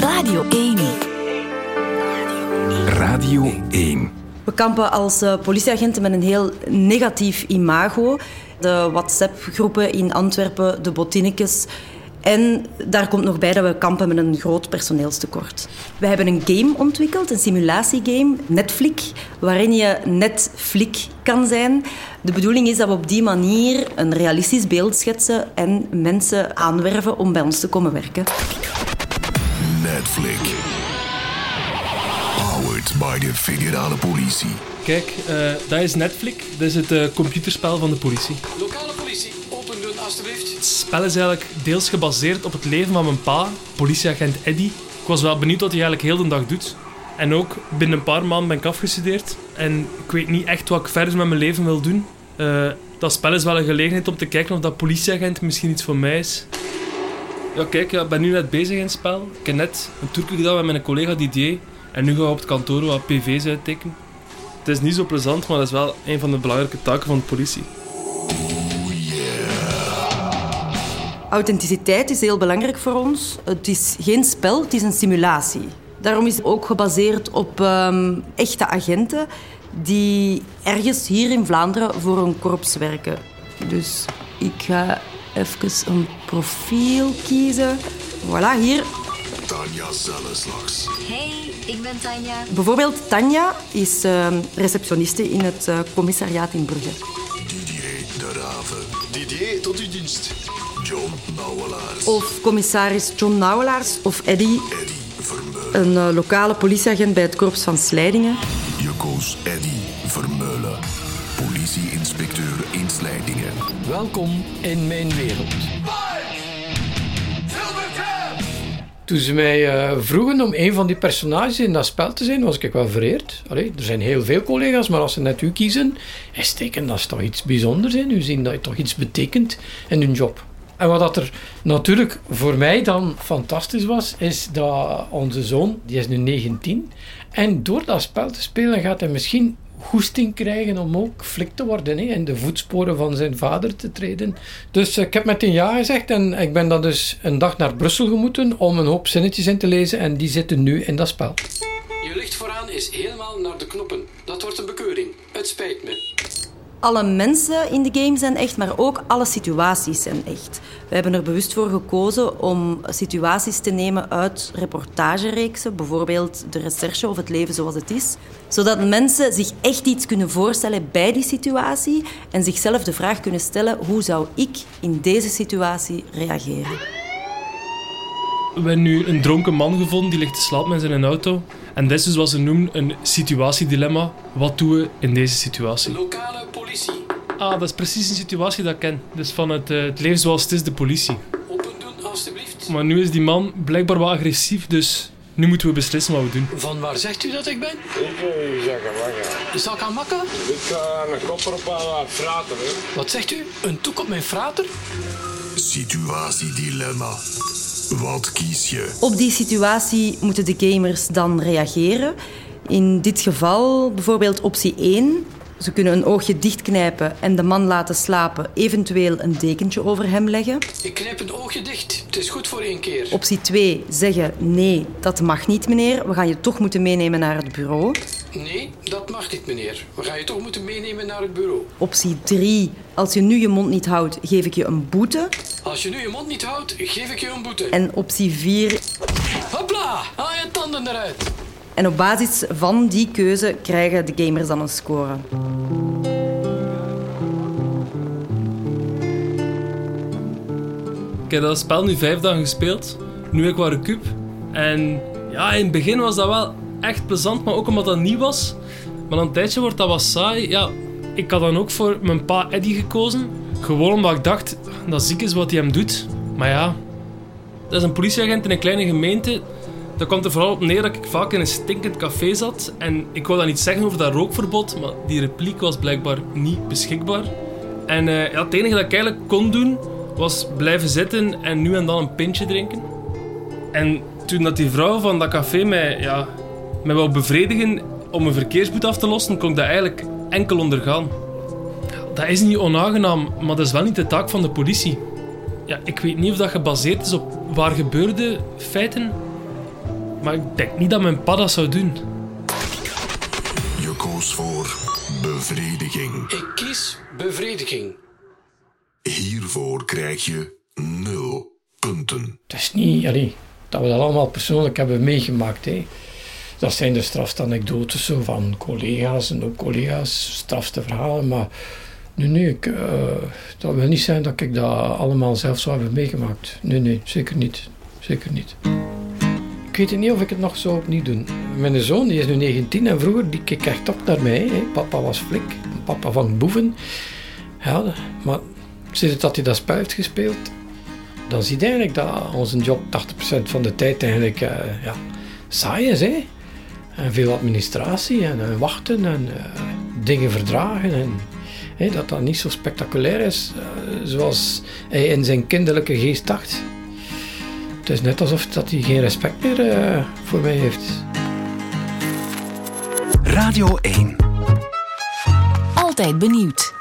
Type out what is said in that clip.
Radio 1. Radio 1. We kampen als uh, politieagenten met een heel negatief imago. De WhatsApp-groepen in Antwerpen, de botinnekes. En daar komt nog bij dat we kampen met een groot personeelstekort. We hebben een game ontwikkeld, een simulatiegame, Netflix, waarin je netflik kan zijn. De bedoeling is dat we op die manier een realistisch beeld schetsen en mensen aanwerven om bij ons te komen werken. Netflix. Powered by de federale politie. Kijk, uh, dat is Netflix. Dat is het uh, computerspel van de politie. Lokale politie, open doen alstublieft. Het spel is eigenlijk deels gebaseerd op het leven van mijn pa, politieagent Eddy. Ik was wel benieuwd wat hij eigenlijk heel de dag doet. En ook binnen een paar maanden ben ik afgestudeerd. En ik weet niet echt wat ik verder met mijn leven wil doen. Uh, dat spel is wel een gelegenheid om te kijken of dat politieagent misschien iets voor mij is. Ja, kijk, ja, ik ben nu net bezig in het spel. Ik heb net een tour gedaan met mijn collega Didier. En nu ga ik op het kantoor wat PV's uittekenen. Het is niet zo plezant, maar dat is wel een van de belangrijke taken van de politie. Authenticiteit is heel belangrijk voor ons. Het is geen spel, het is een simulatie. Daarom is het ook gebaseerd op um, echte agenten die ergens hier in Vlaanderen voor een korps werken. Dus ik ga even een profiel kiezen. Voilà, hier. Tanja Zelleslags. Hey, ik ben Tanja. Bijvoorbeeld Tanja is uh, receptioniste in het uh, commissariaat in Brugge. Didier de Rave. Didier, tot uw dienst. John Nauwelaars. Of commissaris John Nauwelaars of Eddy. Eddy Vermeulen. Een uh, lokale politieagent bij het korps van Slijdingen. Je koos Eddy Welkom in mijn wereld. Toen ze mij uh, vroegen om een van die personages in dat spel te zijn, was ik wel vereerd. Allee, er zijn heel veel collega's, maar als ze net u kiezen, is teken dat is toch iets bijzonders in. U zien dat je toch iets betekent in hun job. En wat dat er natuurlijk voor mij dan fantastisch was, is dat onze zoon, die is nu 19, en door dat spel te spelen gaat hij misschien goesting krijgen om ook flik te worden, hè, in de voetsporen van zijn vader te treden. Dus ik heb meteen ja gezegd en ik ben dan dus een dag naar Brussel gemoeten om een hoop zinnetjes in te lezen en die zitten nu in dat spel. Je licht vooraan is helemaal naar de knoppen. Dat wordt een bekeuring. Het spijt me. Alle mensen in de game zijn echt, maar ook alle situaties zijn echt. We hebben er bewust voor gekozen om situaties te nemen uit reportagereeksen, bijvoorbeeld de recherche of het leven zoals het is, zodat mensen zich echt iets kunnen voorstellen bij die situatie en zichzelf de vraag kunnen stellen hoe zou ik in deze situatie reageren. We hebben nu een dronken man gevonden die ligt te slapen in zijn auto. En dit is dus wat ze noemen een situatiedilemma. Wat doen we in deze situatie? Lokale politie. Ah, dat is precies een situatie dat ik ken. Dus van het, uh, het leven zoals het is, de politie. Open doen, alstublieft. Maar nu is die man blijkbaar wat agressief, dus nu moeten we beslissen wat we doen. Van waar zegt u dat ik ben? Ik wil u zeggen, wacht. Zal ik aan makken? Ik ga een kopper op aan frater. Hè. Wat zegt u? Een toek op mijn frater? Situatiedilemma. Wat kies je? Op die situatie moeten de gamers dan reageren. In dit geval bijvoorbeeld optie 1. Ze kunnen een oogje dichtknijpen en de man laten slapen, eventueel een dekentje over hem leggen. Ik knijp een oogje dicht. Het is goed voor één keer. Optie 2. Zeggen nee, dat mag niet meneer. We gaan je toch moeten meenemen naar het bureau. Nee, dat mag niet meneer. We gaan je toch moeten meenemen naar het bureau. Optie 3. Als je nu je mond niet houdt, geef ik je een boete. Als je nu je mond niet houdt, geef ik je een boete. En optie 4. Hopla, haal je tanden eruit. En op basis van die keuze krijgen de gamers dan een score. Ik heb dat spel nu vijf dagen gespeeld. Nu heb ik wat recup. En ja, in het begin was dat wel echt plezant, maar ook omdat dat nieuw was. Maar een tijdje wordt dat wat saai. Ja, ik had dan ook voor mijn pa Eddie gekozen. Gewoon omdat ik dacht dat ziek is wat hij hem doet. Maar ja, dat is een politieagent in een kleine gemeente. Dat kwam er vooral op neer dat ik vaak in een stinkend café zat. En ik wou dan niet zeggen over dat rookverbod, maar die repliek was blijkbaar niet beschikbaar. En uh, ja, het enige dat ik eigenlijk kon doen, was blijven zitten en nu en dan een pintje drinken. En toen dat die vrouw van dat café mij, ja, mij wou bevredigen om een verkeersboete af te lossen, kon ik dat eigenlijk enkel ondergaan. Dat is niet onaangenaam, maar dat is wel niet de taak van de politie. Ja, ik weet niet of dat gebaseerd is op waar gebeurde feiten. Maar ik denk niet dat mijn pa dat zou doen. Je koos voor bevrediging. Ik kies bevrediging. Hiervoor krijg je nul punten. Het is niet allee, dat we dat allemaal persoonlijk hebben meegemaakt. Hè. Dat zijn de strafste anekdotes zo van collega's en ook collega's, strafste verhalen. Maar nee, nee, ik, eh, dat wil niet zijn dat ik dat allemaal zelf zou hebben meegemaakt. Nee, nee, zeker niet. Zeker niet. Ik weet niet of ik het nog zou opnieuw doen. Mijn zoon die is nu 19 en vroeger die keek echt op naar mij. Hè. Papa was flik, papa van boeven. Ja, maar sinds dat hij dat spel heeft gespeeld, dan zie je eigenlijk dat onze job 80% van de tijd eigenlijk eh, ja, saai is. Hè? En veel administratie en, eh, wachten en eh, dingen verdragen. En, hè, dat dat niet zo spectaculair is zoals hij in zijn kinderlijke geest dacht. Het is net alsof dat hij geen respect meer voor mij heeft. Radio 1. Altijd benieuwd.